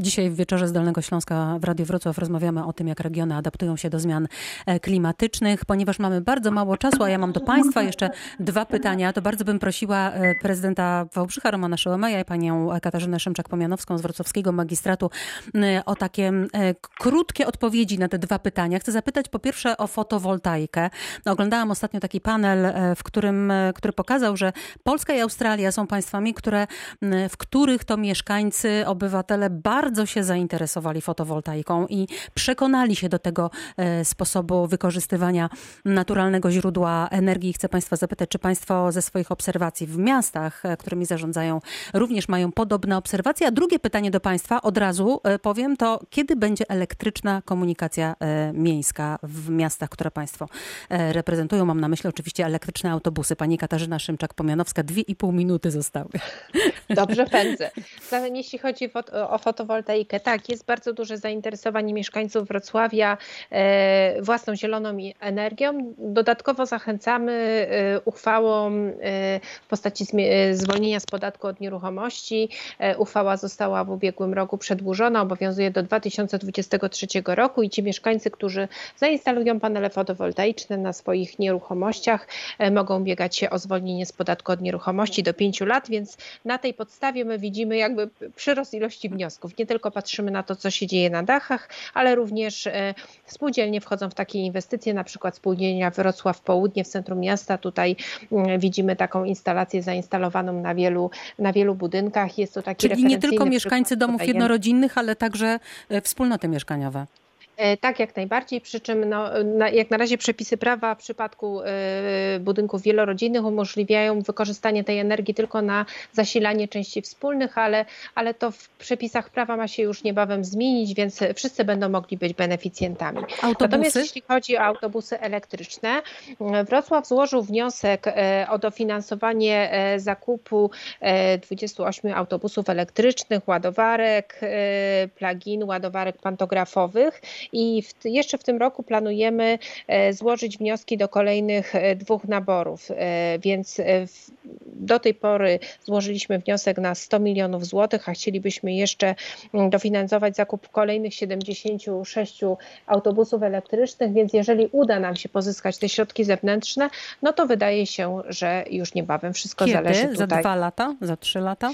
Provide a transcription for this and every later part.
Dzisiaj w wieczorze z Dolnego Śląska w Radiu Wrocław rozmawiamy o tym, jak regiony adaptują się do zmian e, klimatycznych. Ponieważ mamy bardzo mało czasu, a ja mam do Państwa jeszcze dwa pytania, to bardzo bym prosiła e, prezydenta Wałbrzycha Romana Szołemeja i panią Katarzynę Szymczak-Pomianowską z Wrocławskiego Magistratu o takie krótkie odpowiedzi na te dwa pytania. Chcę zapytać po pierwsze o fotowoltaikę. Oglądałam ostatnio taki panel, w którym, który pokazał, że Polska i Australia są państwami, które, w których to mieszkańcy, obywatele bardzo bardzo się zainteresowali fotowoltaiką i przekonali się do tego e, sposobu wykorzystywania naturalnego źródła energii. Chcę Państwa zapytać, czy Państwo ze swoich obserwacji w miastach, e, którymi zarządzają, również mają podobne obserwacje? A drugie pytanie do Państwa, od razu e, powiem, to kiedy będzie elektryczna komunikacja miejska w miastach, które Państwo reprezentują? Mam na myśli oczywiście elektryczne autobusy. Pani Katarzyna Szymczak-Pomianowska, dwie i pół minuty zostały. Dobrze pędzę. Jeśli chodzi o fotowoltaikę, fotowoltaikę. Tak, jest bardzo duże zainteresowanie mieszkańców Wrocławia e, własną zieloną energią. Dodatkowo zachęcamy e, uchwałą e, w postaci zwolnienia z podatku od nieruchomości. Uchwała została w ubiegłym roku przedłużona, obowiązuje do 2023 roku i ci mieszkańcy, którzy zainstalują panele fotowoltaiczne na swoich nieruchomościach, mogą biegać się o zwolnienie z podatku od nieruchomości do 5 lat, więc na tej podstawie my widzimy jakby przyrost ilości wniosków nie tylko patrzymy na to, co się dzieje na dachach, ale również e, spółdzielnie wchodzą w takie inwestycje, na przykład spółdzielnia Wrocław Południe w centrum miasta. Tutaj mm, widzimy taką instalację zainstalowaną na wielu, na wielu budynkach. Jest to taki Czyli nie tylko mieszkańcy domów jednorodzinnych, ale także e, wspólnoty mieszkaniowe. E, tak, jak najbardziej, przy czym no, na, jak na razie przepisy prawa w przypadku y, budynków wielorodzinnych umożliwiają wykorzystanie tej energii tylko na zasilanie części wspólnych, ale, ale to w przepisach prawa ma się już niebawem zmienić, więc wszyscy będą mogli być beneficjentami. Autobusy? Natomiast jeśli chodzi o autobusy elektryczne, Wrocław złożył wniosek o dofinansowanie zakupu 28 autobusów elektrycznych, ładowarek, plug-in, ładowarek pantografowych i w, jeszcze w tym roku planujemy e, złożyć wnioski do kolejnych e, dwóch naborów, e, więc do tej pory złożyliśmy wniosek na 100 milionów złotych, a chcielibyśmy jeszcze mm, dofinansować zakup kolejnych 76 autobusów elektrycznych, więc jeżeli uda nam się pozyskać te środki zewnętrzne, no to wydaje się, że już niebawem wszystko Kiedy? zależy tutaj. Za dwa lata? Za trzy lata?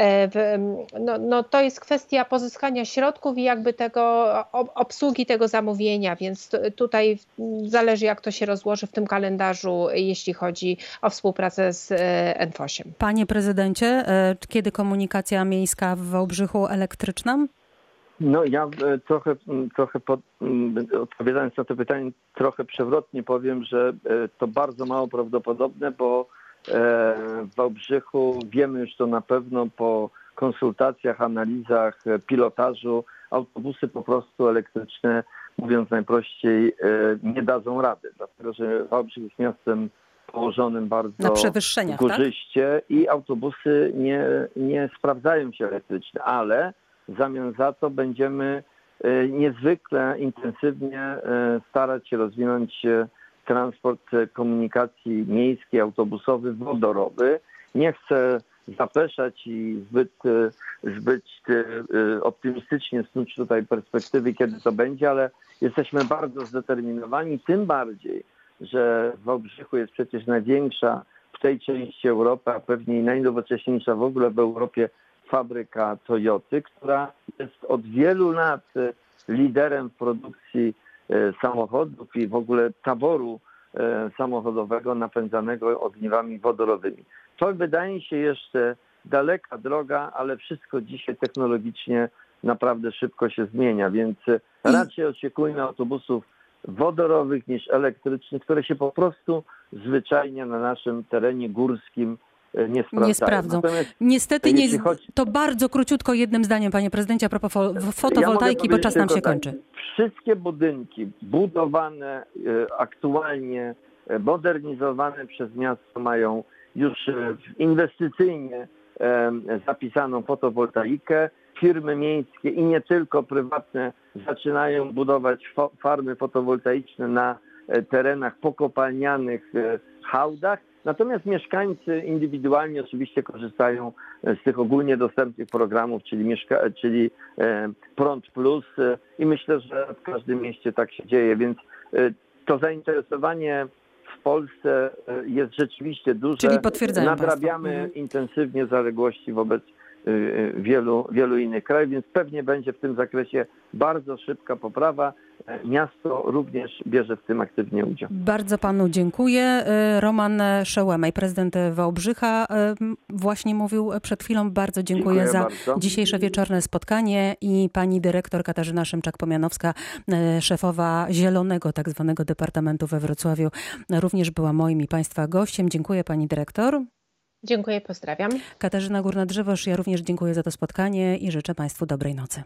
E, no, no, to jest kwestia pozyskania środków i jakby tego obsługi tego zamówienia, więc tutaj zależy jak to się rozłoży w tym kalendarzu, jeśli chodzi o współpracę z e, Enfosiem. Panie prezydencie, e, kiedy komunikacja miejska w Wałbrzychu elektryczna? No ja trochę, trochę pod, odpowiadając na to pytanie, trochę przewrotnie powiem, że to bardzo mało prawdopodobne, bo w Wałbrzychu. Wiemy już to na pewno po konsultacjach, analizach, e, pilotażu. Autobusy po prostu elektryczne, mówiąc najprościej, e, nie dadzą rady, dlatego że Wałbrzych jest miastem położonym bardzo na tak? górzyście tak? i autobusy nie, nie sprawdzają się elektryczne, ale w zamian za to będziemy niezwykle intensywnie starać się rozwinąć transport komunikacji miejskiej, autobusowy, wodorowy. Nie chcę zapeszać i zbyt, zbyt e, optymistycznie snuć tutaj perspektywy, kiedy to będzie, ale jesteśmy bardzo zdeterminowani, tym bardziej, że w Wałbrzychu jest przecież największa w tej części Europy, a pewnie najnowocześniejsza w ogóle w Europie fabryka Toyoty, która jest od wielu lat liderem w produkcji E, samochodów i w ogóle taboru e, samochodowego napędzanego ogniwami wodorowymi. To wydaje się jeszcze daleka droga, ale wszystko dzisiaj technologicznie naprawdę szybko się zmienia, więc raczej oczekujmy autobusów wodorowych niż elektrycznych, które się po prostu zwyczajnie na naszym terenie górskim E, nie sprawdzają. Nie sprawdzą. Niestety nie, chodzi... to bardzo króciutko jednym zdaniem, panie prezydencie, a propos fotowoltaiki, ja bo czas nam się tak, kończy. Wszystkie budynki budowane e, aktualnie, e, modernizowane przez miasto mają już inwestycyjnie zapisaną fotowoltaikę. Firmy miejskie i nie tylko prywatne zaczynają budować farmy fotowoltaiczne na terenach pokopalnianych hałdach Natomiast mieszkańcy indywidualnie oczywiście korzystają z tych ogólnie dostępnych programów, czyli, mieszka- czyli Prąd Plus i myślę, że w każdym mieście tak się dzieje, więc to zainteresowanie w Polsce jest rzeczywiście duże. Czyli potwierdzają Nadrabiamy państwo. intensywnie zaległości wobec wielu, wielu innych krajów, więc pewnie będzie w tym zakresie bardzo szybka poprawa. Miasto również bierze w tym aktywnie udział. Bardzo panu dziękuję. Roman Szełemej, prezydent Wałbrzycha, właśnie mówił przed chwilą. Bardzo dziękuję, Dziękuję za bardzo. dzisiejsze wieczorne spotkanie i pani dyrektor Katarzyna Szymczak-Pomianowska, szefowa Zielonego tak zwanego Departamentu we Wrocławiu, również była moim i państwa gościem. Dziękuję pani dyrektor. Dziękuję, pozdrawiam. Katarzyna Górna-Drzewosz, ja również dziękuję za to spotkanie i życzę państwu dobrej nocy.